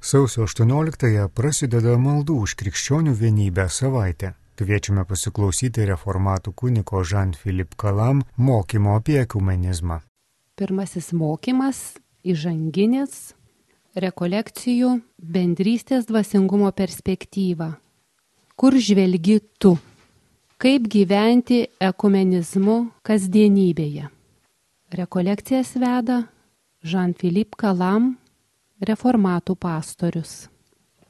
Sausio 18-ąją prasideda maldų už krikščionių vienybę savaitė. Kviečiame pasiklausyti reformatų kuniko Jean-Philippe Kalam mokymo apie ekumenizmą. Pirmasis mokymas - įžanginis rekolekcijų bendrystės dvasingumo perspektyva. Kur žvelgi tu? Kaip gyventi ekumenizmu kasdienybėje? Rekolekcijas veda Jean-Philippe Kalam reformatų pastorius.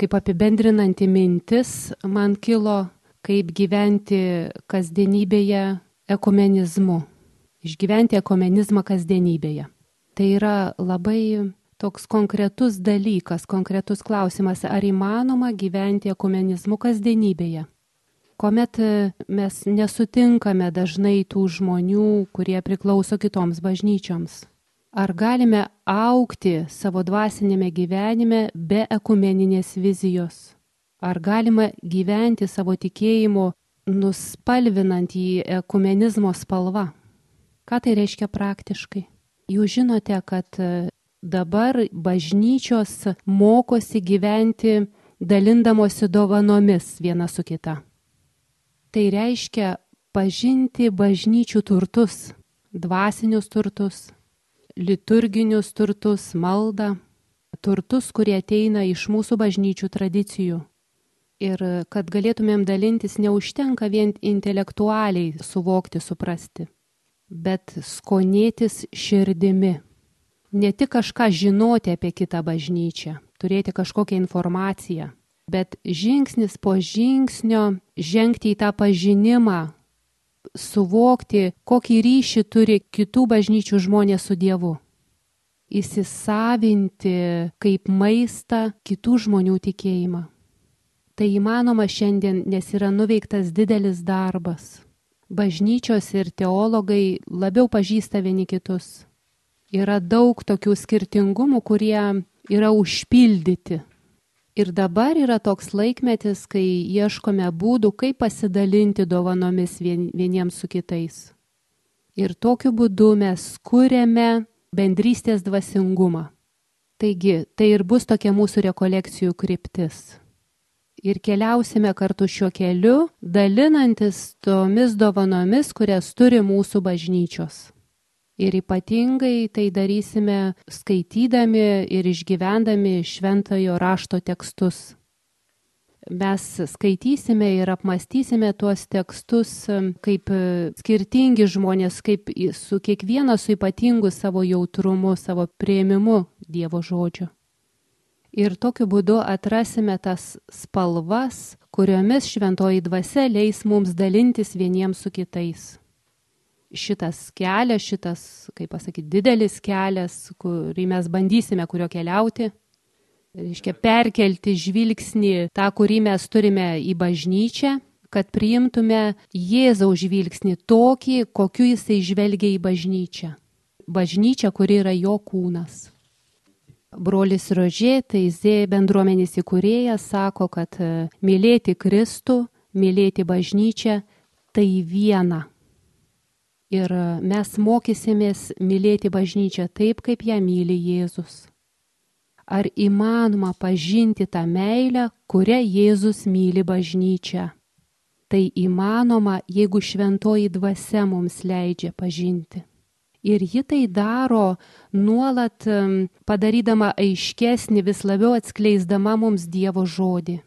Kaip apibendrinanti mintis man kilo, kaip gyventi kasdienybėje ekumenizmu, išgyventi ekumenizmą kasdienybėje. Tai yra labai toks konkretus dalykas, konkretus klausimas, ar įmanoma gyventi ekumenizmu kasdienybėje. Kuomet mes nesutinkame dažnai tų žmonių, kurie priklauso kitoms bažnyčioms. Ar galime aukti savo dvasinėme gyvenime be ekumeninės vizijos? Ar galima gyventi savo tikėjimu nuspalvinant jį ekumenizmo spalva? Ką tai reiškia praktiškai? Jūs žinote, kad dabar bažnyčios mokosi gyventi dalindamosi dovanomis viena su kita. Tai reiškia pažinti bažnyčių turtus, dvasinius turtus, liturginius turtus, maldą, turtus, kurie ateina iš mūsų bažnyčių tradicijų. Ir kad galėtumėm dalintis, neužtenka vien intelektualiai suvokti, suprasti, bet skonėtis širdimi. Ne tik kažką žinoti apie kitą bažnyčią, turėti kažkokią informaciją, bet žingsnis po žingsnio žengti į tą pažinimą, suvokti, kokį ryšį turi kitų bažnyčių žmonės su Dievu. Įsisavinti kaip maistą kitų žmonių tikėjimą. Tai įmanoma šiandien, nes yra nuveiktas didelis darbas. Bažnyčios ir teologai labiau pažįsta vieni kitus. Yra daug tokių skirtingumų, kurie yra užpildyti Ir dabar yra toks laikmetis, kai ieškome būdų, kaip pasidalinti dovanomis vien, vieniems su kitais. Ir tokiu būdu mes kūrėme bendrystės dvasingumą. Taigi, tai ir bus tokia mūsų rekolekcijų kryptis. Ir keliausime kartu šiuo keliu, dalinantis tomis dovanomis, kurias turi mūsų bažnyčios. Ir ypatingai tai darysime skaitydami ir išgyvendami šventojo rašto tekstus. Mes skaitysime ir apmastysime tuos tekstus kaip skirtingi žmonės, kaip su kiekvieno su ypatingu savo jautrumu, savo prieimimu Dievo žodžio. Ir tokiu būdu atrasime tas spalvas, kuriomis šventoji dvasia leis mums dalintis vieniems su kitais šitas kelias, šitas, kaip pasakyti, didelis kelias, kurį mes bandysime kurio keliauti, reiškia perkelti žvilgsnį tą, kurį mes turime į bažnyčią, kad priimtume Jėzaus žvilgsnį tokį, kokiu jisai žvelgia į bažnyčią. Bažnyčia, kuri yra jo kūnas. Brolis Rožė, tai Zė bendruomenės įkūrėjas, sako, kad e, mylėti Kristų, mylėti bažnyčią, tai viena. Ir mes mokysimės mylėti bažnyčią taip, kaip ją myli Jėzus. Ar įmanoma pažinti tą meilę, kurią Jėzus myli bažnyčią? Tai įmanoma, jeigu šventoji dvasia mums leidžia pažinti. Ir ji tai daro nuolat padarydama aiškesnį, vis labiau atskleisdama mums Dievo žodį.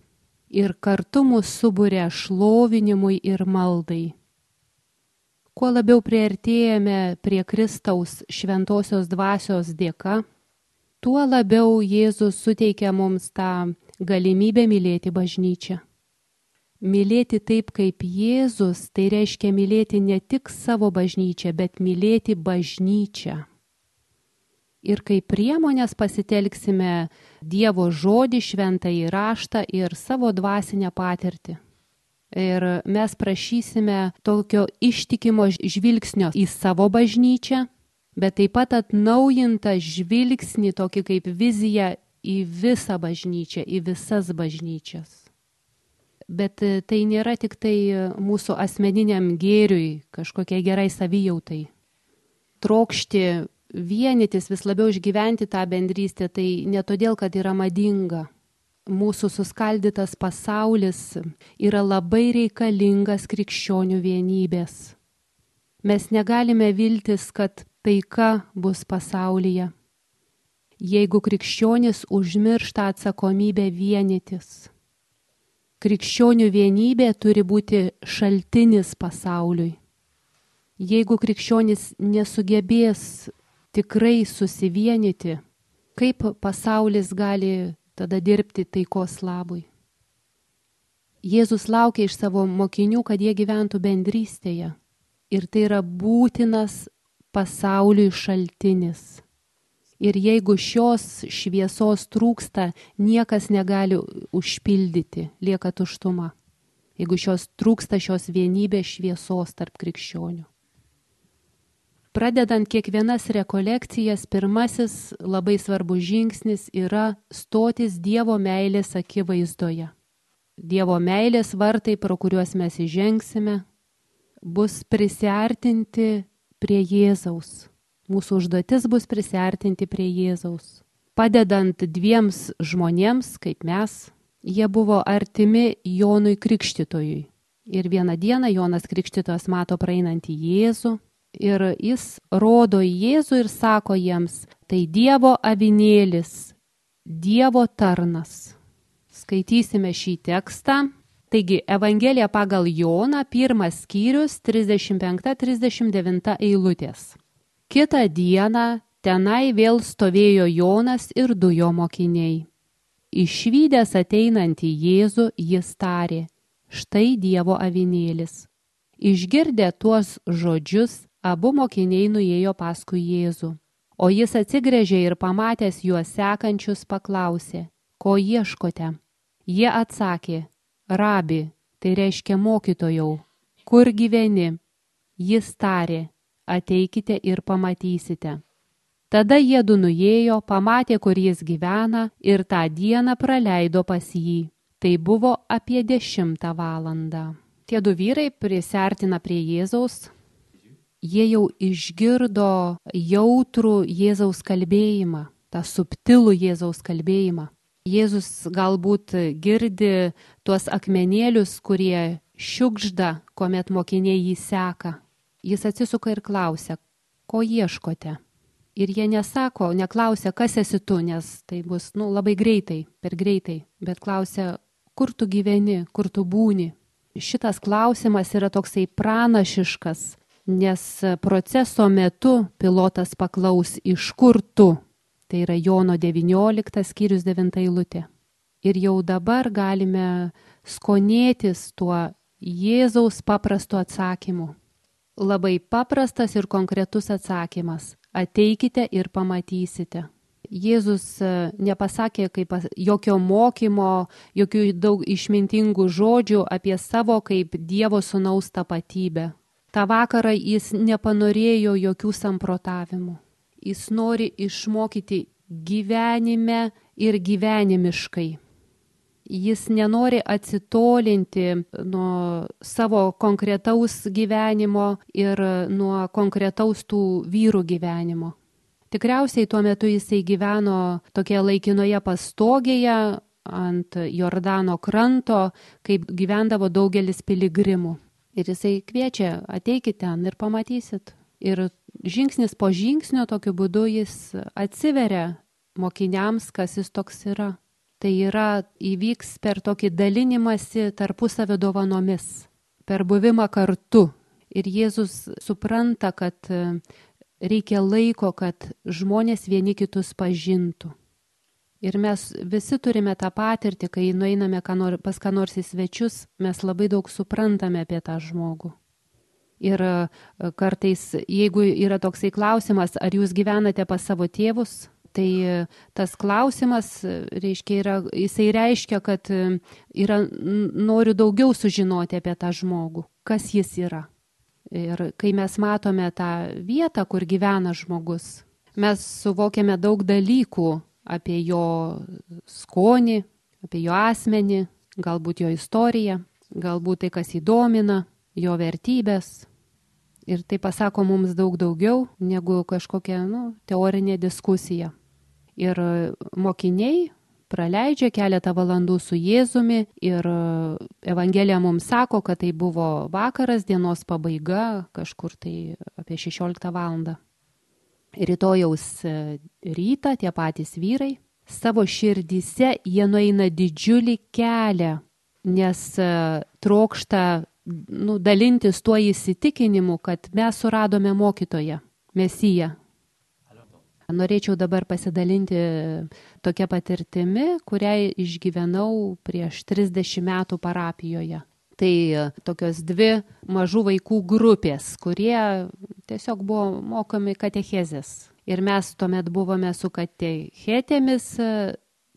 Ir kartu mus subūrė šlovinimui ir maldai. Kuo labiau prieartėjame prie Kristaus šventosios dvasios dėka, tuo labiau Jėzus suteikia mums tą galimybę mylėti bažnyčią. Mylėti taip kaip Jėzus, tai reiškia mylėti ne tik savo bažnyčią, bet mylėti bažnyčią. Ir kaip priemonės pasitelksime Dievo žodį, šventą įraštą ir savo dvasinę patirtį. Ir mes prašysime tokio ištikimo žvilgsnio į savo bažnyčią, bet taip pat atnaujintą žvilgsnį, tokį kaip viziją į visą bažnyčią, į visas bažnyčias. Bet e, tai nėra tik tai mūsų asmeniniam gėriui, kažkokiai gerai savijautai. Trokšti vienytis, vis labiau išgyventi tą bendrystę, tai ne todėl, kad yra madinga. Mūsų suskaldytas pasaulis yra labai reikalingas krikščionių vienybės. Mes negalime viltis, kad taika bus pasaulyje. Jeigu krikščionis užmiršta atsakomybę vienytis. Krikščionių vienybė turi būti šaltinis pasauliui. Jeigu krikščionis nesugebės tikrai susivienyti, kaip pasaulis gali tada dirbti taikos labui? Jėzus laukia iš savo mokinių, kad jie gyventų bendrystėje. Ir tai yra būtinas pasauliui šaltinis. Ir jeigu šios šviesos trūksta, niekas negali užpildyti, lieka tuštuma. Jeigu šios trūksta šios vienybės šviesos tarp krikščionių. Pradedant kiekvienas rekolekcijas, pirmasis labai svarbus žingsnis yra stotis Dievo meilės akivaizdoje. Dievo meilės vartai, pro kuriuos mes įžengsime, bus prisartinti prie Jėzaus. Mūsų užduotis bus prisartinti prie Jėzaus. Padedant dviems žmonėms, kaip mes, jie buvo artimi Jonui Krikštytojui. Ir vieną dieną Jonas Krikštytojas mato praeinantį Jėzų ir jis rodo į Jėzų ir sako jiems, tai Dievo avinėlis, Dievo tarnas. Skaitysime šį tekstą Taigi, Evangelija pagal Joną, pirmas skyrius, 35-39 eilutės. Kita diena tenai vėl stovėjo Jonas ir du jo mokiniai. Išvykęs ateinantį Jėzų, jis tarė, štai Dievo avinėlis. Išgirdę tuos žodžius, abu mokiniai nuėjo paskui Jėzų. O jis atsigrėžė ir pamatęs juos sekančius paklausė, ko ieškote? Jie atsakė, Rabi, tai reiškia mokytojau, kur gyveni? Jis tarė, ateikite ir pamatysite. Tada jie du nuėjo, pamatė, kur jis gyvena ir tą dieną praleido pas jį. Tai buvo apie dešimtą valandą. Tie du vyrai prisartina prie Jėzaus. Jie jau išgirdo jautrų Jėzaus kalbėjimą, tą subtilų Jėzaus kalbėjimą. Jėzus galbūt girdi tuos akmenėlius, kurie šiukžda, kuomet mokiniai jį seka. Jis atsisuka ir klausia, ko ieškote. Ir jie nesako, neklausia, kas esi tu, nes tai bus nu, labai greitai, per greitai, bet klausia, kur tu gyveni, kur tu būni. Šitas klausimas yra toksai pranašiškas, nes proceso metu pilotas paklaus, iš kur tu, Tai yra Jono 19 skyrius 9 eilutė. Ir jau dabar galime skonėtis tuo Jėzaus paprastu atsakymu. Labai paprastas ir konkretus atsakymas. Ateikite ir pamatysite. Jėzus e, nepasakė kaip jokio mokymo, jokių daug išmintingų žodžių apie savo kaip Dievo sunaus tapatybę. Ta vakarą jis nepanorėjo jokių samprotavimų jis nori išmokyti gyvenime ir gyvenimiškai. Jis nenori atsitolinti nuo savo konkretaus gyvenimo ir nuo konkretaus tų vyrų gyvenimo. Tikriausiai tuo metu jisai gyveno tokia laikinoje pastogėje ant Jordano kranto, kaip gyvendavo daugelis piligrimų. Ir jisai kviečia, ateikite ten ir pamatysit. Ir žingsnis po žingsnio tokiu būdu jis atsiveria mokiniams, kas jis toks yra. Tai yra įvyks per tokį dalinimąsi tarpusavio dovanomis, per buvimą kartu. Ir Jėzus supranta, kad e, reikia laiko, kad žmonės vieni kitus pažintų. Ir mes visi turime tą patirtį, kai nueiname pas ką nors į svečius, mes labai daug suprantame apie tą žmogų. Ir e, kartais, jeigu yra toksai klausimas, ar jūs gyvenate pas savo tėvus, tai e, tas klausimas, e, reiškia, yra, jisai reiškia, kad yra, noriu daugiau sužinoti apie tą žmogų, kas jis yra. Ir kai mes matome tą vietą, kur gyvena žmogus, mes suvokiame daug dalykų apie jo skonį, apie jo asmenį, galbūt jo istoriją, galbūt tai, kas įdomina, jo vertybės, Ir tai pasako mums daug daugiau negu kažkokia nu, teorinė diskusija. Ir mokiniai praleidžia keletą valandų su Jėzumi ir Evangelija mums sako, kad tai buvo vakaras, dienos pabaiga, kažkur tai apie 16 valandą. Rytojaus rytą tie patys vyrai savo širdyse jie nueina didžiulį kelią, nes trokšta nu, dalintis tuo įsitikinimu, kad mes suradome mokytoją, Mesiją. Norėčiau dabar pasidalinti tokia patirtimi, kurią išgyvenau prieš 30 metų parapijoje. Tai tokios dvi mažų vaikų grupės, kurie tiesiog buvo mokomi katechezės. Ir mes tuomet buvome su katechetėmis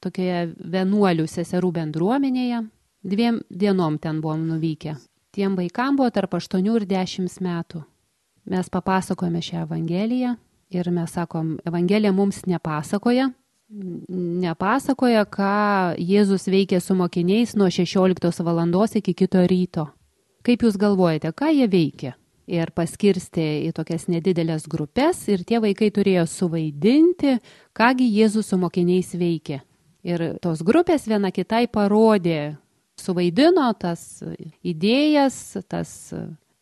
tokioje vienuolių seserų bendruomenėje. Dviem dienom ten buvom nuvykę. Tiem vaikam buvo tarp 8 ir 10 metų. Mes papasakojame šią Evangeliją ir mes sakom, Evangelija mums nepasakoja, nepasakoja, ką Jėzus veikė su mokiniais nuo 16 valandos iki kito ryto. Kaip jūs galvojate, ką jie veikė? Ir paskirstė į tokias nedidelės grupės ir tie vaikai turėjo suvaidinti, kągi Jėzus su mokiniais veikė. Ir tos grupės viena kitai parodė, suvaidino tas idėjas, tas,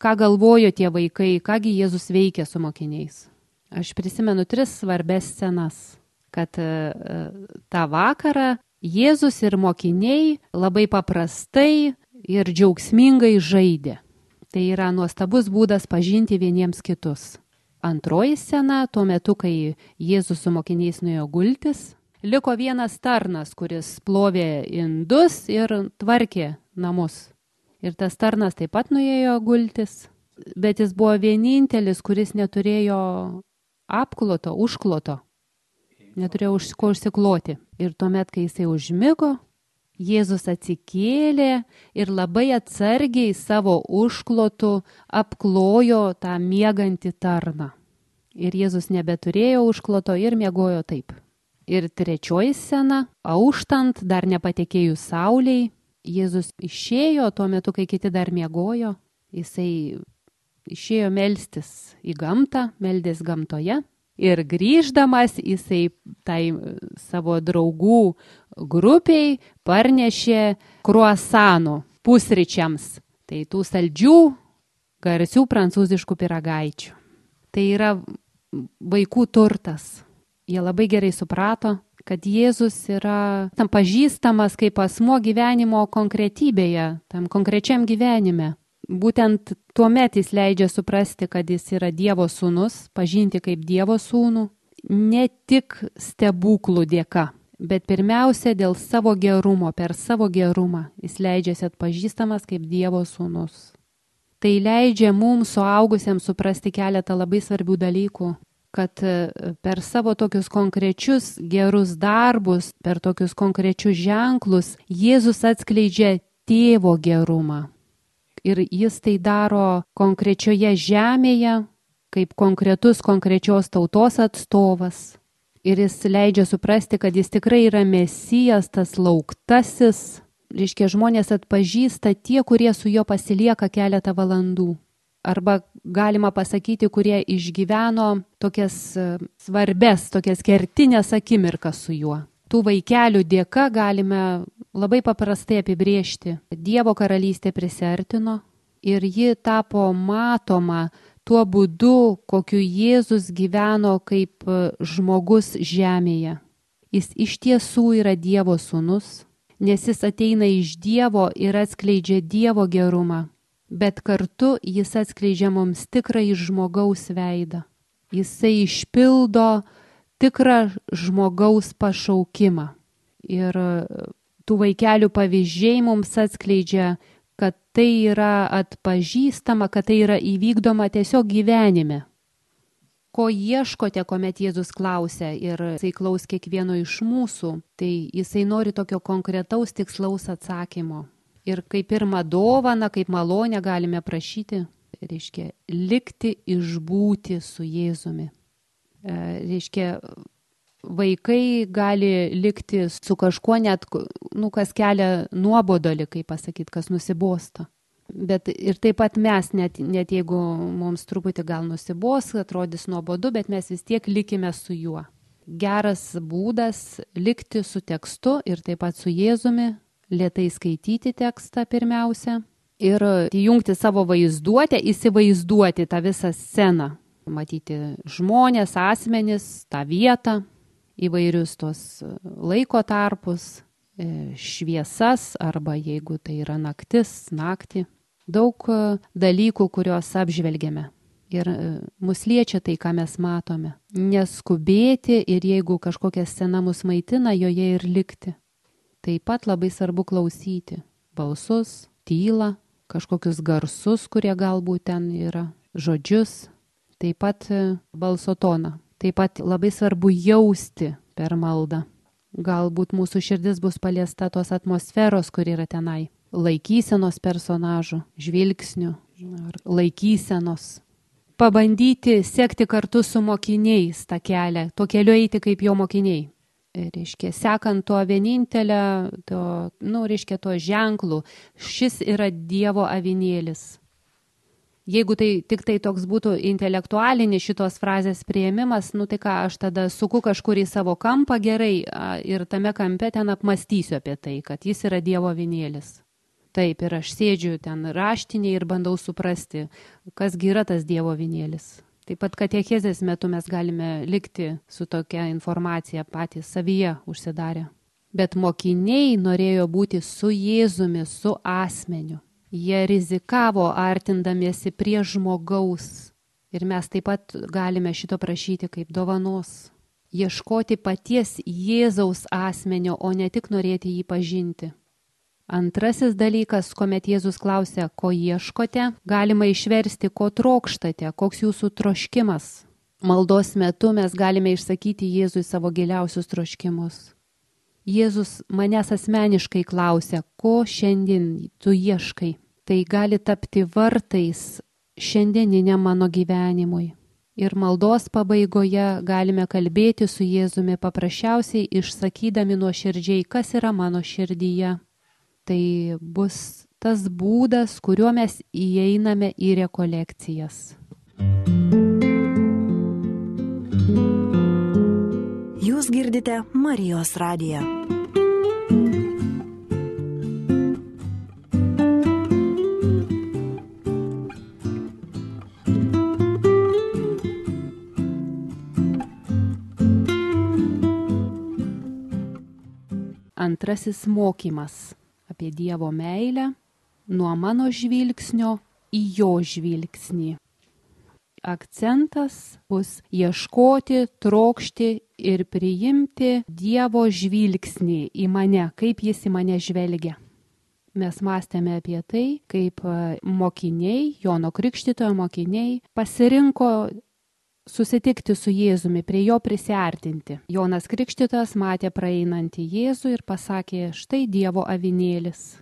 ką galvojo tie vaikai, kągi Jėzus veikia su mokiniais. Aš prisimenu tris svarbes scenas, kad tą vakarą Jėzus ir mokiniai labai paprastai ir džiaugsmingai žaidė. Tai yra nuostabus būdas pažinti vieniems kitus. Antroji scena, tuo metu, kai Jėzus su mokiniais nuėjo gultis, liko vienas tarnas, kuris plovė indus ir tvarkė namus. Ir tas tarnas taip pat nuėjo gultis, bet jis buvo vienintelis, kuris neturėjo apkloto, užkloto, neturėjo už ko užsikloti. Ir tuomet, kai jisai užmygo, Jėzus atsikėlė ir labai atsargiai savo užklotu apklojo tą miegantį tarną. Ir Jėzus nebeturėjo užkloto ir miegojo taip. Ir trečioji scena, auštant, dar nepatekėjus sauliai, Jėzus išėjo tuo metu, kai kiti dar miegojo, jisai išėjo melstis į gamtą, meldės gamtoje. Ir grįždamas jisai tai savo draugų grupiai parnešė kruasanų pusryčiams. Tai tų saldžių, garsių prancūziškų piragaičių. Tai yra vaikų turtas jie labai gerai suprato, kad Jėzus yra tam pažįstamas kaip asmo gyvenimo konkretybėje, tam konkrečiam gyvenime. Būtent tuo met jis leidžia suprasti, kad jis yra Dievo sūnus, pažinti kaip Dievo sūnų, ne tik stebuklų dėka, bet pirmiausia dėl savo gerumo, per savo gerumą jis leidžiasi atpažįstamas kaip Dievo sūnus. Tai leidžia mums suaugusiems suprasti keletą labai svarbių dalykų, kad e, per savo tokius konkrečius gerus darbus, per tokius konkrečius ženklus Jėzus atskleidžia tėvo gerumą. Ir jis tai daro konkrečioje žemėje, kaip konkretus konkrečios tautos atstovas. Ir jis leidžia suprasti, kad jis tikrai yra mesijas, tas lauktasis. Reiškia, žmonės atpažįsta tie, kurie su juo pasilieka keletą valandų arba galima pasakyti, kurie išgyveno tokias e, svarbes, tokias kertinės akimirkas su juo. Tų vaikelių dėka galime labai paprastai apibriežti. Dievo karalystė prisertino ir ji tapo matoma tuo būdu, kokiu Jėzus gyveno kaip e, žmogus žemėje. Jis iš tiesų yra Dievo sūnus, nes jis ateina iš Dievo ir atskleidžia Dievo gerumą bet kartu jis atskleidžia mums tikrąjį žmogaus veidą. Jisai išpildo tikrą žmogaus pašaukimą. Ir tų vaikelių pavyzdžiai mums atskleidžia, kad tai yra atpažįstama, kad tai yra įvykdoma tiesiog gyvenime. Ko ieškote, kuomet Jėzus klausia ir jisai klaus kiekvieno iš mūsų, tai jisai nori tokio konkretaus tikslaus atsakymo ir kaip pirmą dovaną, kaip malonę galime prašyti, reiškia, likti išbūti su Jėzumi. E, reiškia, vaikai gali likti su kažkuo net, nu, kas kelia nuobodolį, kaip pasakyti, kas nusibosta. Bet ir taip pat mes, net, net jeigu mums truputį gal nusibos, atrodys nuobodu, bet mes vis tiek likime su juo. Geras būdas likti su tekstu ir taip pat su Jėzumi, lietai skaityti tekstą pirmiausia ir įjungti savo vaizduotę, įsivaizduoti tą visą sceną. Matyti žmonės, asmenis, tą vietą, įvairius tos laiko tarpus, e, šviesas arba jeigu tai yra naktis, naktį. Daug e, dalykų, kuriuos apžvelgiame. Ir e, mus liečia tai, ką mes matome. Neskubėti ir jeigu kažkokia scena mus maitina, joje ir likti. Taip pat labai svarbu klausyti balsus, tylą, kažkokius garsus, kurie galbūt ten yra, žodžius, taip pat e, balso toną. Taip pat labai svarbu jausti per maldą. Galbūt mūsų širdis bus paliesta tos atmosferos, kur yra tenai. Laikysenos personažų, žvilgsnių ar laikysenos. Pabandyti sekti kartu su mokiniais tą kelią, tuo keliu eiti kaip jo mokiniai reiškia, sekant tuo vienintelę, to, nu, reiškia, tuo ženklu, šis yra Dievo avinėlis. Jeigu tai tik tai toks būtų intelektualinis šitos frazės prieimimas, nu tai ką, aš tada suku kažkur į savo kampą gerai ir tame kampe ten apmastysiu apie tai, kad jis yra Dievo avinėlis. Taip, ir aš sėdžiu ten raštinėje ir bandau suprasti, kasgi yra tas Dievo avinėlis. Taip pat katechezės metu mes galime likti su tokia informacija patys savyje užsidarę. Bet mokiniai norėjo būti su Jėzumi, su asmeniu. Jie rizikavo artindamiesi prie žmogaus. Ir mes taip pat galime šito prašyti kaip dovanos. Ieškoti paties Jėzaus asmenio, o ne tik norėti jį pažinti. Antrasis dalykas, kuomet Jėzus klausia, ko ieškote, galima išversti, ko trokštate, koks jūsų troškimas. Maldos metu mes galime išsakyti Jėzui savo giliausius troškimus. Jėzus manęs asmeniškai klausia, ko šiandien tu ieškai. Tai gali tapti vartais šiandieniniam mano gyvenimui. Ir maldos pabaigoje galime kalbėti su Jėzumi paprasčiausiai išsakydami nuo širdžiai, kas yra mano širdyje tai bus tas būdas, kuriuo mes įeiname į rekolekcijas. Jūs girdite Marijos radiją. Antrasis mokymas apie Dievo meilę nuo mano žvilgsnio į jo žvilgsnį. Akcentas bus ieškoti, trokšti ir priimti Dievo žvilgsnį į mane, kaip jis į mane žvelgia. Mes mąstėme apie tai, kaip mokiniai, Jono Krikštitojo mokiniai, pasirinko susitikti su Jėzumi, prie jo prisartinti. Jonas Krikštytas matė praeinantį Jėzų ir pasakė, štai Dievo avinėlis.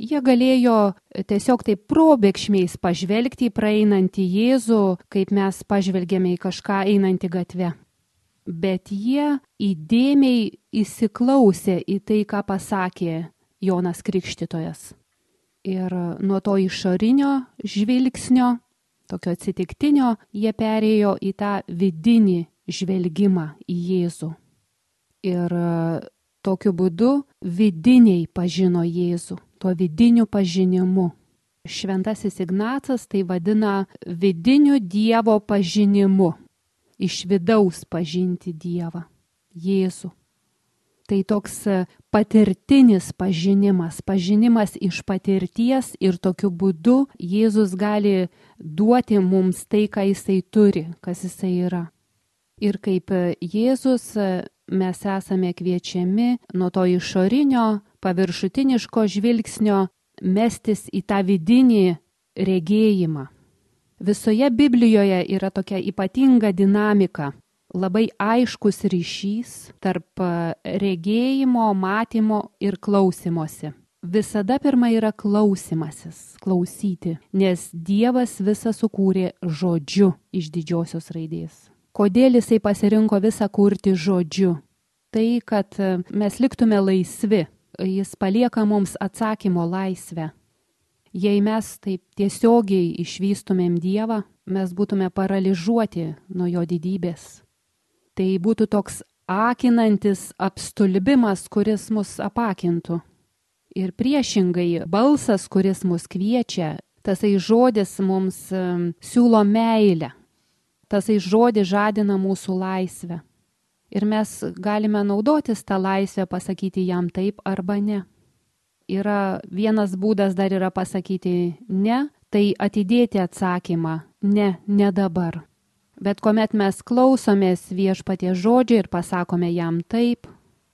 Jie galėjo tiesiog taip probėgšmiais pažvelgti į praeinantį Jėzų, kaip mes pažvelgėme į kažką einantį gatvę. Bet jie įdėmiai įsiklausė į tai, ką pasakė Jonas Krikštytojas. Ir nuo to išorinio žvilgsnio tokio atsitiktinio, jie perėjo į tą vidinį žvelgimą į Jėzų. Ir e, tokiu būdu vidiniai pažino Jėzų, tuo vidiniu pažinimu. Šventasis Ignacas tai vadina vidiniu Dievo pažinimu, iš vidaus pažinti Dievą, Jėzų. Tai toks e, patirtinis pažinimas, pažinimas iš patirties ir tokiu būdu Jėzus gali duoti mums tai, ką jisai turi, kas jisai yra. Ir kaip e, Jėzus e, mes esame kviečiami nuo to išorinio, paviršutiniško žvilgsnio mestis į tą vidinį regėjimą. Visoje Biblijoje yra tokia ypatinga dinamika labai aiškus ryšys tarp regėjimo, matymo ir klausimosi. Visada pirma yra klausimasis, klausyti, nes Dievas visą sukūrė žodžiu iš didžiosios raidės. Kodėl jisai pasirinko visą kurti žodžiu? Tai, kad mes liktume laisvi, jis palieka mums atsakymo laisvę. Jei mes taip tiesiogiai išvystumėm Dievą, mes būtume paralyžiuoti nuo jo didybės. Tai būtų toks akinantis apstulbimas, kuris mus apakintų. Ir priešingai, balsas, kuris mus kviečia, tasai žodis mums siūlo meilę. Tasai žodis žadina mūsų laisvę. Ir mes galime naudotis tą laisvę pasakyti jam taip arba ne yra vienas būdas dar yra pasakyti ne, tai atidėti atsakymą ne, ne dabar. Bet kuomet mes klausomės viešpatie žodžio ir pasakome jam taip,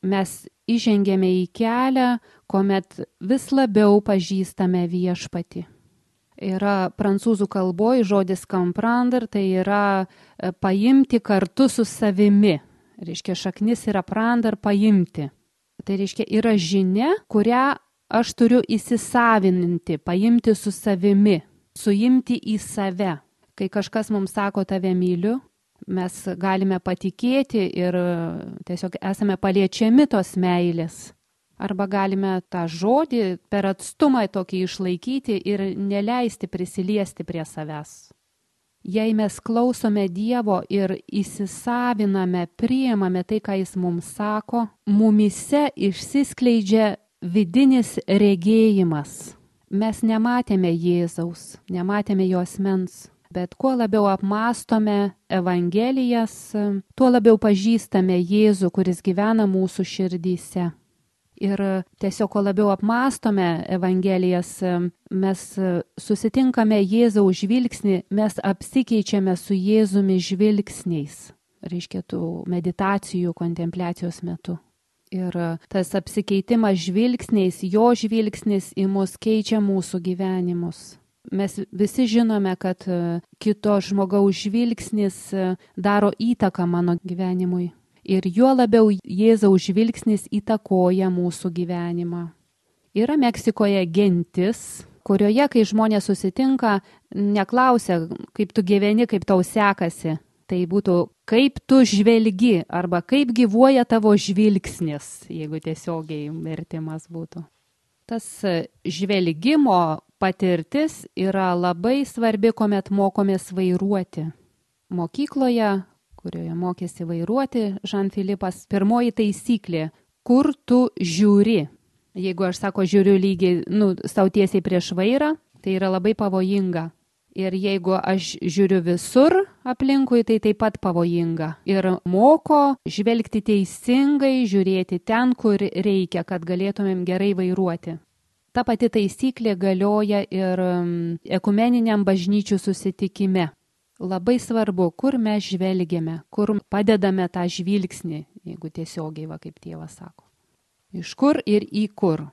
mes įžengėme į kelią, kuomet vis labiau pažįstame viešpati. Yra prancūzų kalboje žodis comprendre, tai yra e, paimti kartu su savimi. Reiškia, šaknis yra prandar paimti. Tai reiškia, yra žinia, kurią aš turiu įsisavininti, paimti su savimi, suimti į save. Kai kažkas mums sako, tave myliu, mes galime patikėti ir tiesiog esame paliečiami tos meilės. Arba galime tą žodį per atstumą tokį išlaikyti ir neleisti prisiliesti prie savęs. Jei mes klausome Dievo ir įsisaviname, priemame tai, ką Jis mums sako, mumise išsiskleidžia vidinis regėjimas. Mes nematėme Jėzaus, nematėme jos mens, bet kuo labiau apmastome Evangelijas, tuo labiau pažįstame Jėzų, kuris gyvena mūsų širdyse. Ir tiesiog, kuo labiau apmastome Evangelijas, mes susitinkame Jėzaus žvilgsnį, mes apsikeičiame su Jėzumi žvilgsniais, reiškia tų meditacijų, kontempliacijos metu. Ir tas apsikeitimas žvilgsniais, jo žvilgsnis į mus keičia mūsų gyvenimus. Mes visi žinome, kad e, kito žmogaus žvilgsnis e, daro įtaką mano gyvenimui. Ir juo labiau Jėzaus žvilgsnis įtakoja mūsų gyvenimą. Yra Meksikoje gentis, kurioje, kai žmonės susitinka, neklausia, kaip tu gyveni, kaip tau sekasi, tai būtų kaip tu žvelgi arba kaip gyvuoja tavo žvilgsnis, jeigu tiesiogiai vertimas būtų. Tas žvelgimo patirtis yra labai svarbi, kuomet mokomės vairuoti. Mokykloje, kurioje mokėsi vairuoti Žan Filipas, pirmoji taisyklė - kur tu žiūri. Jeigu aš sako žiūriu lygiai, nu, stautiesiai prieš vairą, tai yra labai pavojinga. Ir jeigu aš žiūriu visur aplinkui, tai taip pat pavojinga. Ir moko žvelgti teisingai, žiūrėti ten, kur reikia, kad galėtumėm gerai vairuoti. Ta pati taisyklė galioja ir mm, ekumeniniam bažnyčių susitikime. Labai svarbu, kur mes žvelgiame, kur padedame tą žvilgsnį, jeigu tiesiogiai, va kaip tėvas sako. Iš kur ir į kur.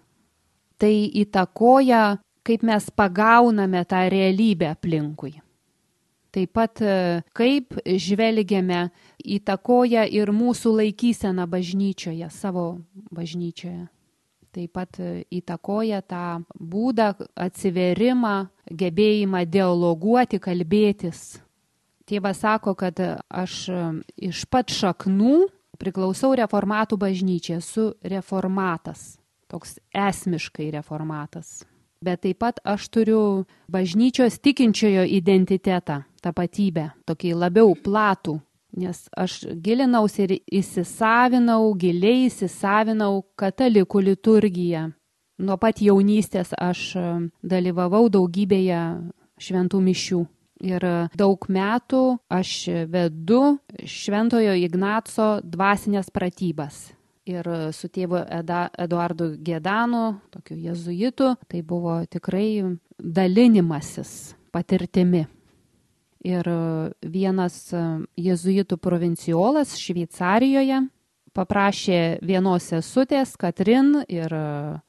Tai įtakoja kaip mes pagauname tą realybę aplinkui. Taip pat e, kaip žvelgiame įtakoja ir mūsų laikysena bažnyčioje, savo bažnyčioje. Taip pat e, įtakoja tą būdą, atsiverimą, gebėjimą dialoguoti, kalbėtis. Tėvas sako, kad aš e, iš pat šaknų priklausau reformatų bažnyčiai, esu reformatas, toks esmiškai reformatas bet taip pat aš turiu bažnyčios tikinčiojo identitetą, tapatybę, tokį labiau platų, nes aš gilinausi ir įsisavinau, giliai įsisavinau katalikų liturgiją. Nuo pat jaunystės aš e, dalyvavau daugybėje šventų mišių. Ir daug metų aš vedu Šventojo Ignaco dvasinės pratybas ir su tėvu Eda, Eduardu Gedanu, tokiu jezuitu, tai buvo tikrai dalinimasis patirtimi. Ir vienas jezuitų provinciolas Šveicarijoje paprašė vienos sesutės, Katrin ir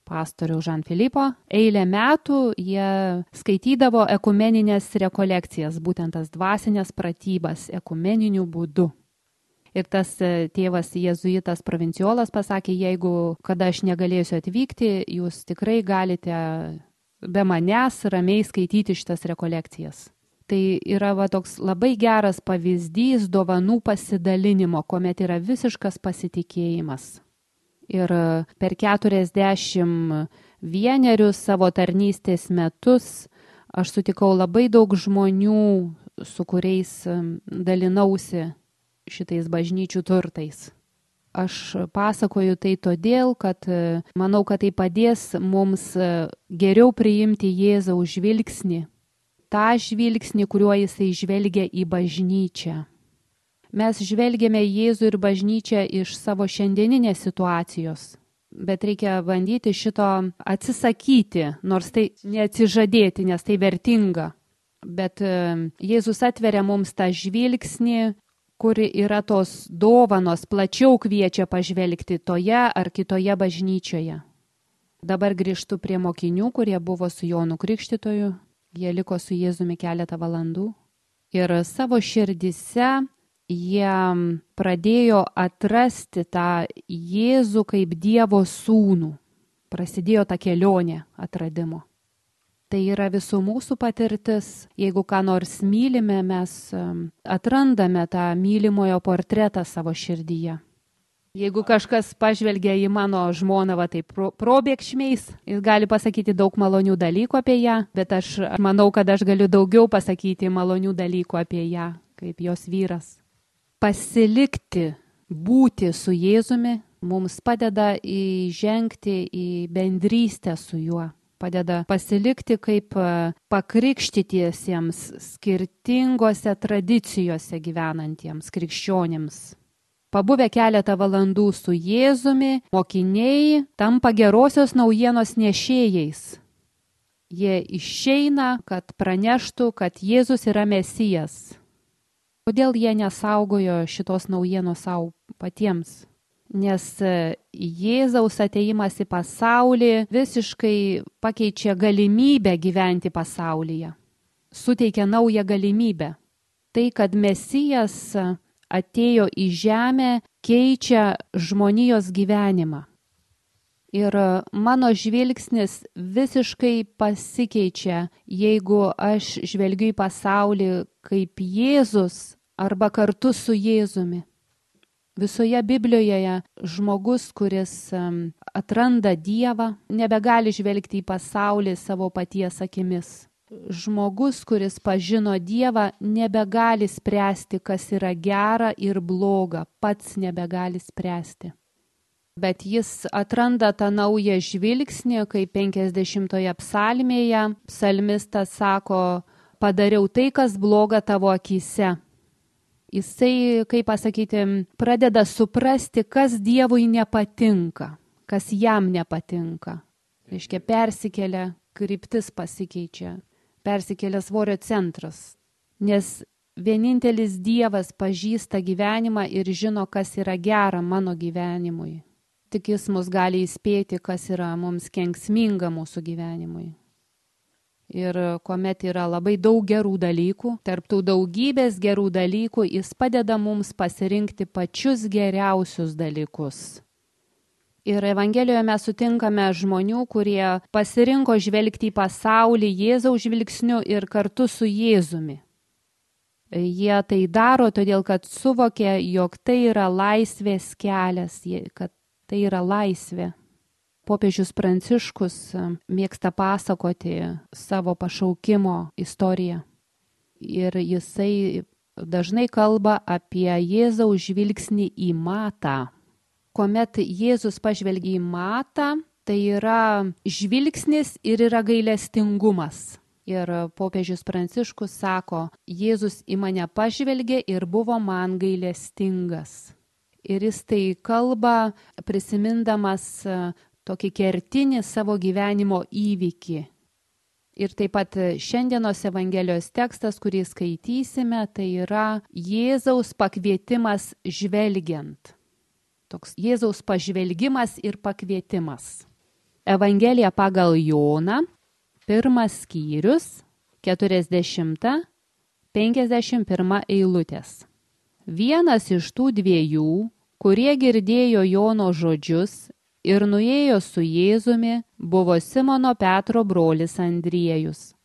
pastorių Žan Filipo. Eilę metų jie skaitydavo ekumeninės rekolekcijas, būtent tas dvasinės pratybas ekumeniniu būdu. Ir tas e, tėvas jėzuitas provinciolas pasakė, jeigu kada aš negalėsiu atvykti, jūs tikrai galite be manęs ramiai skaityti šitas rekolekcijas. Tai yra va, toks labai geras pavyzdys dovanų pasidalinimo, kuomet yra visiškas pasitikėjimas. Ir e, per 40 vienerius savo tarnystės metus aš sutikau labai daug žmonių, su kuriais dalinausi šitais bažnyčių turtais. Aš pasakoju tai todėl, kad e, manau, kad tai padės mums e, geriau priimti Jėzaus žvilgsnį, tą žvilgsnį, kuriuo jisai žvelgia į bažnyčią. Mes žvelgiame Jėzų ir bažnyčią iš savo šiandieninės situacijos bet reikia bandyti šito atsisakyti, nors tai neatsižadėti, nes tai vertinga. Bet e, Jėzus atveria mums tą žvilgsnį, kuri yra tos dovanos, plačiau kviečia pažvelgti toje ar kitoje bažnyčioje. Dabar grįžtu prie mokinių, kurie buvo su Jonu Krikštytoju. Jie liko su Jėzumi keletą valandų. Ir savo širdise jie pradėjo atrasti tą Jėzų kaip Dievo sūnų. Prasidėjo ta kelionė atradimo. Tai yra visų mūsų patirtis. Jeigu ką nors mylime, mes atrandame tą mylimojo portretą savo širdyje. Jeigu kažkas pažvelgia į mano žmoną, va taip probėgšmiais, jis gali pasakyti daug malonių dalykų apie ją, bet aš manau, kad aš galiu daugiau pasakyti malonių dalykų apie ją, kaip jos vyras pasilikti, būti su Jėzumi mums padeda įžengti į bendrystę su juo, padeda pasilikti kaip e, pakrikštytiesiems skirtingose tradicijose gyvenantiems krikščionims. Pabuvę keletą valandų su Jėzumi, mokiniai tampa gerosios naujienos nešėjais. Jie išeina, kad praneštų, kad Jėzus yra Mesijas Kodėl jie nesaugojo šitos naujienos savo patiems? Nes e, Jėzaus ateimas į pasaulį visiškai pakeičia galimybę gyventi pasaulyje, suteikia naują galimybę. Tai, kad Mesijas atėjo į žemę, keičia žmonijos gyvenimą. Ir mano žvilgsnis visiškai pasikeičia, jeigu aš žvelgiu į pasaulį kaip Jėzus arba kartu su Jėzumi. Visoje Biblijoje žmogus, kuris atranda Dievą, nebegali žvelgti į pasaulį savo paties akimis. Žmogus, kuris pažino Dievą, nebegali spręsti, kas yra gera ir bloga, pats nebegali spręsti bet jis atranda tą naują žvilgsnį, kai 50-oje psalmėje psalmistas sako, padariau tai, kas bloga tavo akise. Jisai, kaip pasakyti, pradeda suprasti, kas Dievui nepatinka, kas jam nepatinka. Reiškia, persikelia, kryptis pasikeičia, persikelia svorio centras. Nes vienintelis Dievas pažįsta gyvenimą ir žino, kas yra gera mano gyvenimui tik jis mus gali įspėti, kas yra mums kenksminga mūsų gyvenimui. Ir kuomet yra labai daug gerų dalykų, tarptų daugybės gerų dalykų, jis padeda mums pasirinkti pačius geriausius dalykus. Ir Evangelijoje mes sutinkame žmonių, kurie pasirinko žvelgti į pasaulį Jėzaus žvilgsniu ir kartu su Jėzumi. Jie tai daro todėl, kad suvokė, jog tai yra laisvės kelias, kad tai yra laisvė. Popiežius Pranciškus e, mėgsta pasakoti savo pašaukimo istoriją. Ir jisai dažnai kalba apie Jėzaus žvilgsnį į matą. Kuomet Jėzus pažvelgia į matą, tai yra žvilgsnis ir yra gailestingumas. Ir popiežius Pranciškus sako, Jėzus į mane pažvelgė ir buvo man gailestingas ir jis tai kalba prisimindamas e, tokį kertinį savo gyvenimo įvykį. Ir taip pat šiandienos Evangelijos tekstas, kurį skaitysime, tai yra Jėzaus pakvietimas žvelgiant. Toks Jėzaus pažvelgimas ir pakvietimas. Evangelija pagal Joną, pirmas skyrius, 40-51 eilutės. Vienas iš tų dviejų, kurie girdėjo Jono žodžius ir nuėjo su Jėzumi, buvo Simono Petro brolis Andriejus.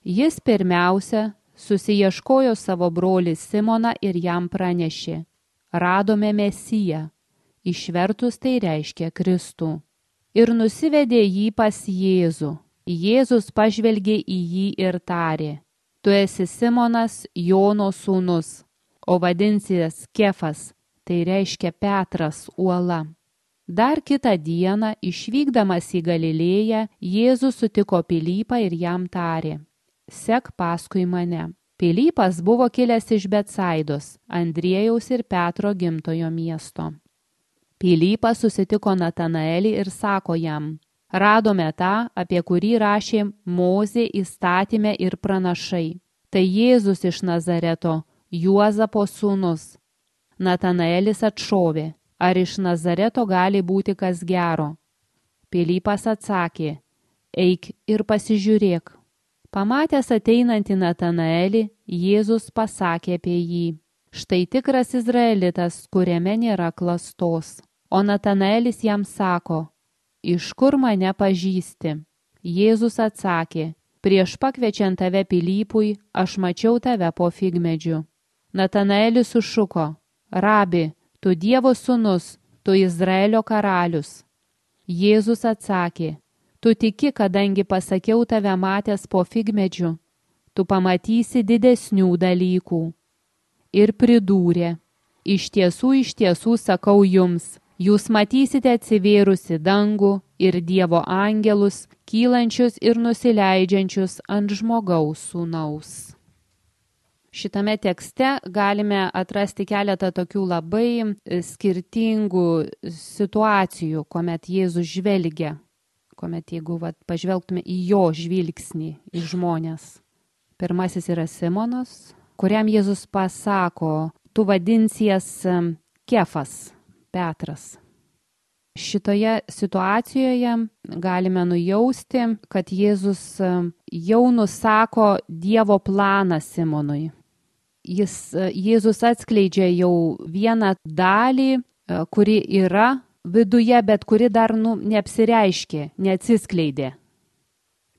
Jis pirmiausia susieškojo savo brolį Simoną ir jam pranešė, radome Mesiją, išvertus tai reiškia Kristų. ir nusivedė jį pas Jėzų. Jėzus pažvelgė į jį ir tarė, tu esi Simonas Jono sūnus, o vadinsies Kefas, tai reiškia Petras uola. Dar kitą dieną, išvykdamas į Galilėją, Jėzus sutiko Pilypą ir jam tarė, sek paskui mane. Pilypas buvo kilęs iš Betsaidos, Andriejaus ir Petro gimtojo miesto. Pilypas susitiko Natanaelį ir sako jam, radome tą, apie kurį rašė Mozė įstatymę ir pranašai. Tai Jėzus iš Nazareto, Juozapo sūnus. Natanaelis atšovė, ar iš Nazareto gali būti kas gero. Pilypas atsakė, eik ir pasižiūrėk. Pamatęs ateinantį Natanaelį, Jėzus pasakė apie jį. Štai tikras izraelitas, kuriame nėra klastos. O Natanaelis jam sako, iš kur mane pažįsti? Jėzus atsakė, prieš pakviečiant tave Pilypui, aš mačiau tave po figmedžiu. Natanaelis sušuko, rabi, tu Dievo sūnus, tu Izraelio karalius. Jėzus atsakė, tu tiki, kadangi pasakiau tave matęs po figmedžiu, tu pamatysi didesnių dalykų. Ir pridūrė, iš tiesų, iš tiesų sakau jums, Jūs matysite atsivėrusi dangų ir Dievo angelus, kylančius ir nusileidžiančius ant žmogaus sūnaus. Šitame tekste galime atrasti keletą tokių labai skirtingų situacijų, kuomet Jėzus žvelgia, kuomet jeigu vat, pažvelgtume į jo žvilgsnį, į žmonės. Pirmasis yra Simonas, kuriam Jėzus pasako, tu vadinsies Kefas, Petras. Šitoje situacijoje galime nujausti, kad Jėzus jau nusako Dievo planą Simonui. Jis, e, Jėzus atskleidžia jau vieną dalį, e, kuri yra viduje, bet kuri dar nu, neapsireiškė, neatsiskleidė.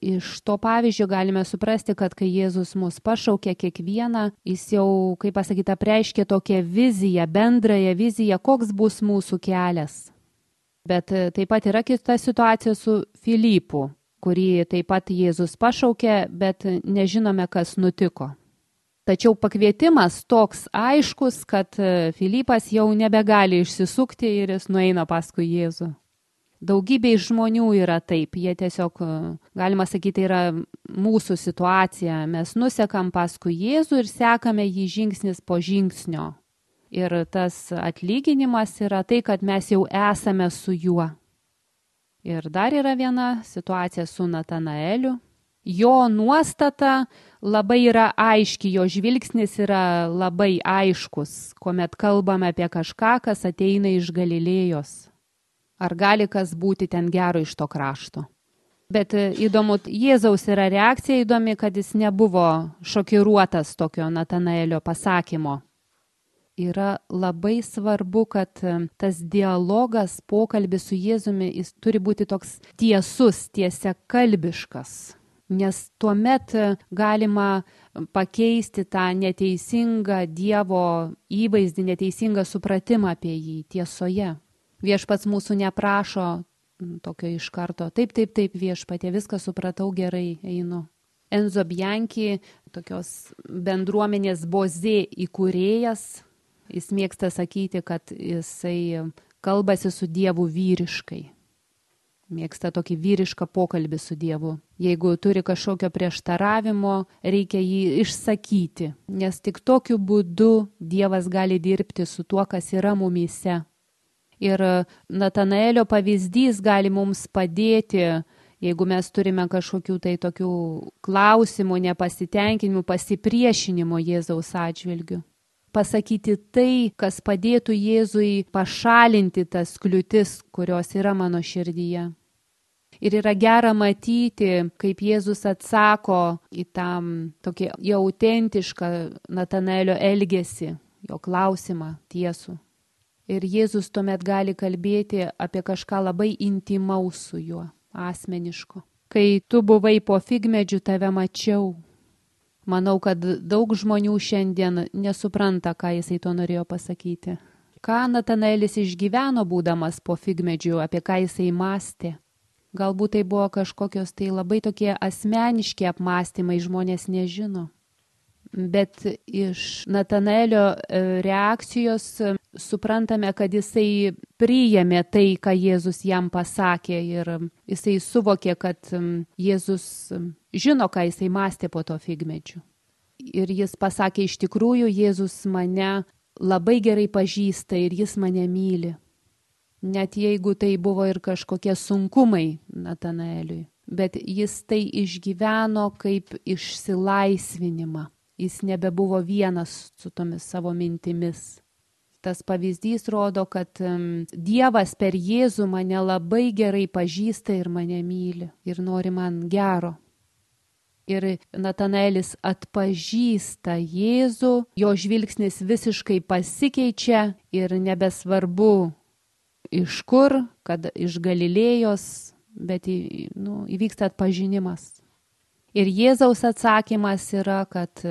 Iš to pavyzdžio galime suprasti, kad kai Jėzus mus pašaukė kiekvieną, jis jau, kaip pasakyta, preiškė tokią viziją, bendrąją viziją, koks bus mūsų kelias. Bet e, taip pat yra kita situacija su Filipu, kurį taip pat Jėzus pašaukė, bet nežinome, kas nutiko. Tačiau pakvietimas toks aiškus, kad e, Filipas jau nebegali išsisukti ir jis nueina paskui Jėzų. Daugybė žmonių yra taip, jie tiesiog, e, galima sakyti, yra mūsų situacija. Mes nusekam paskui Jėzų ir sekame jį žingsnis po žingsnio. Ir tas atlyginimas yra tai, kad mes jau esame su juo. Ir dar yra viena situacija su Natanaeliu. Jo nuostata labai yra aiški, jo žvilgsnis yra labai aiškus, kuomet kalbame apie kažką, kas ateina iš Galilėjos ar gali kas būti ten gero iš to krašto. Bet e, įdomu, Jėzaus yra reakcija įdomi, kad jis nebuvo šokiruotas tokio Natanaelio pasakymo. Yra labai svarbu, kad e, tas dialogas, pokalbis su Jėzumi, jis turi būti toks tiesus, tiesia kalbiškas. Nes tuomet e, galima pakeisti tą neteisingą Dievo įvaizdį, neteisingą supratimą apie jį tiesoje. Viešpats mūsų neprašo tokio iš karto. Taip, taip, taip, viešpatė, viską supratau gerai, einu. Enzo Bianchi, tokios bendruomenės bozė įkūrėjas, jis mėgsta sakyti, kad jisai kalbasi su Dievu vyriškai. Mėgsta tokį vyrišką pokalbį su Dievu. Jeigu turi kažkokio prieštaravimo, reikia jį išsakyti, nes tik tokiu būdu Dievas gali dirbti su tuo, kas yra mumyse Ir Natanaelio pavyzdys gali mums padėti, jeigu mes turime kažkokių tai tokių klausimų, nepasitenkinimų, pasipriešinimo Jėzaus atžvilgių. Pasakyti tai, kas padėtų Jėzui pašalinti tas kliūtis, kurios yra mano širdyje. Ir yra gera matyti, kaip Jėzus atsako į tam tokį jau autentišką Natanaelio elgesį, jo klausimą tiesų. Ir Jėzus tuomet gali kalbėti apie kažką labai intimaus su juo, asmeniško. Kai tu buvai po figmedžių, tave mačiau. Manau, kad daug žmonių šiandien nesupranta, ką jisai to norėjo pasakyti. Ką Natanaelis išgyveno būdamas po figmedžiu, apie ką jisai mąstė. Galbūt tai buvo kažkokios tai labai tokie asmeniški apmąstymai, žmonės nežino. Bet iš Natanaelio e, reakcijos e, suprantame, kad jisai priėmė tai, ką Jėzus jam pasakė ir jisai suvokė, kad Jėzus žino, ką jisai mąstė po to figmedžiu. Ir jis pasakė, iš tikrųjų, Jėzus mane labai gerai pažįsta ir jis mane myli. Net jeigu tai buvo ir kažkokie sunkumai Natanaeliui. Bet jis tai išgyveno kaip išsilaisvinimą. Jis nebebuvo vienas su tomis savo mintimis. Tas pavyzdys rodo, kad Dievas per Jėzų mane labai gerai pažįsta ir mane myli ir nori man gero ir Natanaelis atpažįsta Jėzų, jo žvilgsnis visiškai pasikeičia ir nebesvarbu iš kur, kad iš Galilėjos, bet nu, įvyksta atpažinimas. Ir Jėzaus atsakymas yra, kad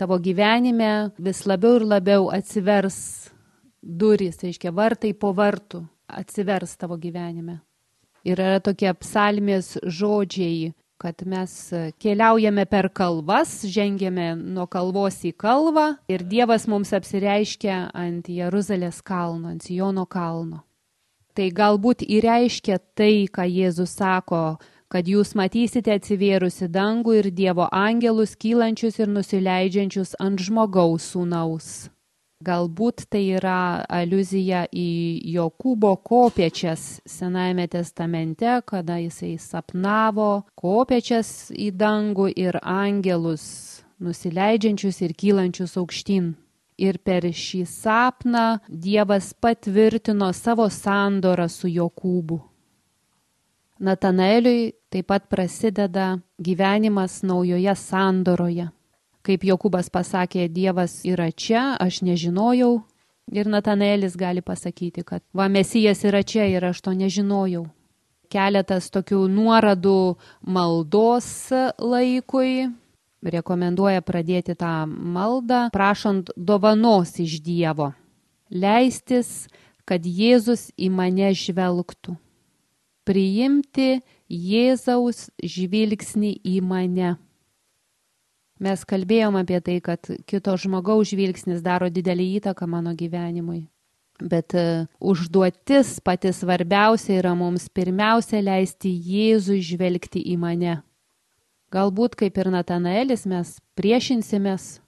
tavo gyvenime vis labiau ir labiau atsivers durys, tai reiškia vartai po vartų atsivers tavo gyvenime. Ir yra tokie psalmės žodžiai, kad mes keliaujame per kalvas, žengėme nuo kalvos į kalvą ir Dievas mums apsireiškia ant Jeruzalės kalno, ant Jono kalno. Tai galbūt įreiškia tai, ką Jėzus sako, kad jūs matysite atsivėrusi dangų ir Dievo angelus kylančius ir nusileidžiančius ant žmogaus sūnaus. Galbūt tai yra aluzija į Jokūbo kopiečias Senajame testamente, kada jisai sapnavo kopiečias į dangų ir angelus, nusileidžiančius ir kylančius aukštyn. Ir per šį sapną Dievas patvirtino savo sandorą su Jokūbu. Natanaeliui taip pat prasideda gyvenimas naujoje sandoroje. Kaip Jokūbas pasakė, Dievas yra čia, aš nežinojau. Ir Natanaelis gali pasakyti, kad va, Mesijas yra čia ir aš to nežinojau. Keletas tokių nuoradų maldos laikui. Rekomenduoja pradėti tą maldą, prašant dovanos iš Dievo. Leistis, kad Jėzus į mane žvelgtų. Priimti Jėzaus žvilgsnį į mane Mes kalbėjom apie tai, kad kito žmogaus žvilgsnis daro didelį įtaką mano gyvenimui. Bet uh, užduotis pati svarbiausia yra mums pirmiausia leisti Jėzui žvelgti į mane. Galbūt kaip ir Natanaelis mes priešinsimės,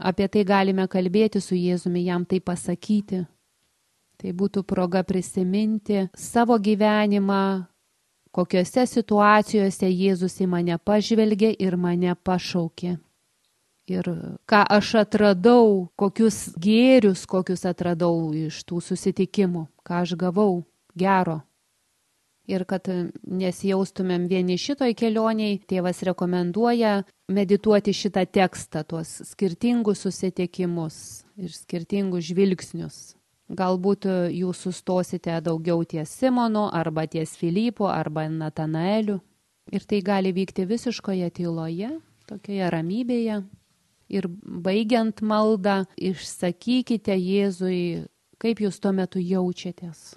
apie tai galime kalbėti su Jėzumi, jam tai pasakyti. Tai būtų proga prisiminti savo gyvenimą, kokiuose situacijose Jėzus į mane pažvelgė ir mane pašaukė ir ką aš atradau, kokius gėrius, kokius atradau iš tų susitikimų, ką aš gavau gero. Ir kad nesijaustumėm vieni šitoj kelioniai, tėvas rekomenduoja medituoti šitą tekstą, tuos skirtingus susitikimus ir skirtingus žvilgsnius. Galbūt jūs sustosite daugiau ties Simonu, arba ties Filipu, arba Natanaeliu. Ir tai gali vykti visiškoje tyloje, tokioje ramybėje, ir baigiant maldą išsakykite Jėzui, kaip jūs tuo metu jaučiatės.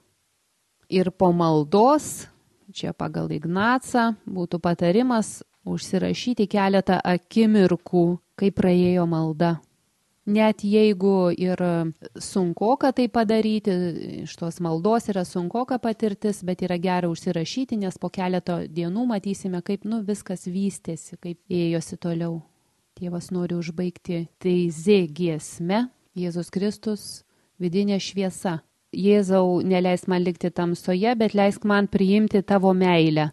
Ir po maldos, čia pagal Ignacą, būtų patarimas užsirašyti keletą akimirkų, kaip praėjo malda. Net jeigu ir sunkoka tai padaryti, iš tos maldos yra sunkoka patirtis, bet yra gera užsirašyti, nes po keleto dienų matysime, kaip nu, viskas vystėsi, kaip ėjosi toliau. Tėvas nori užbaigti teizė giesme, Jėzus Kristus, vidinė šviesa. Jėzau, neleisk man likti tamsoje, bet leisk man priimti tavo meilę.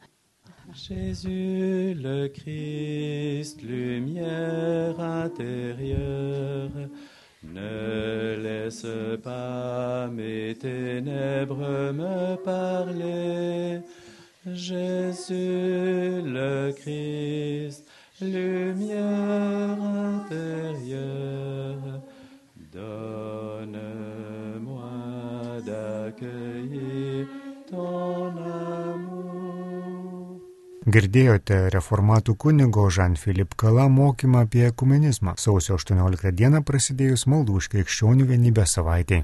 Jésus le Christ, lumière intérieure, ne laisse pas mes ténèbres me parler. Jésus le Christ, lumière intérieure, donne-moi d'accueillir ton. Girdėjote reformatų kunigo Žan-Filip Kala mokymą apie ekumenizmą. Sausio 18 dieną prasidėjus maldų už krikščionių vienybę savaitė.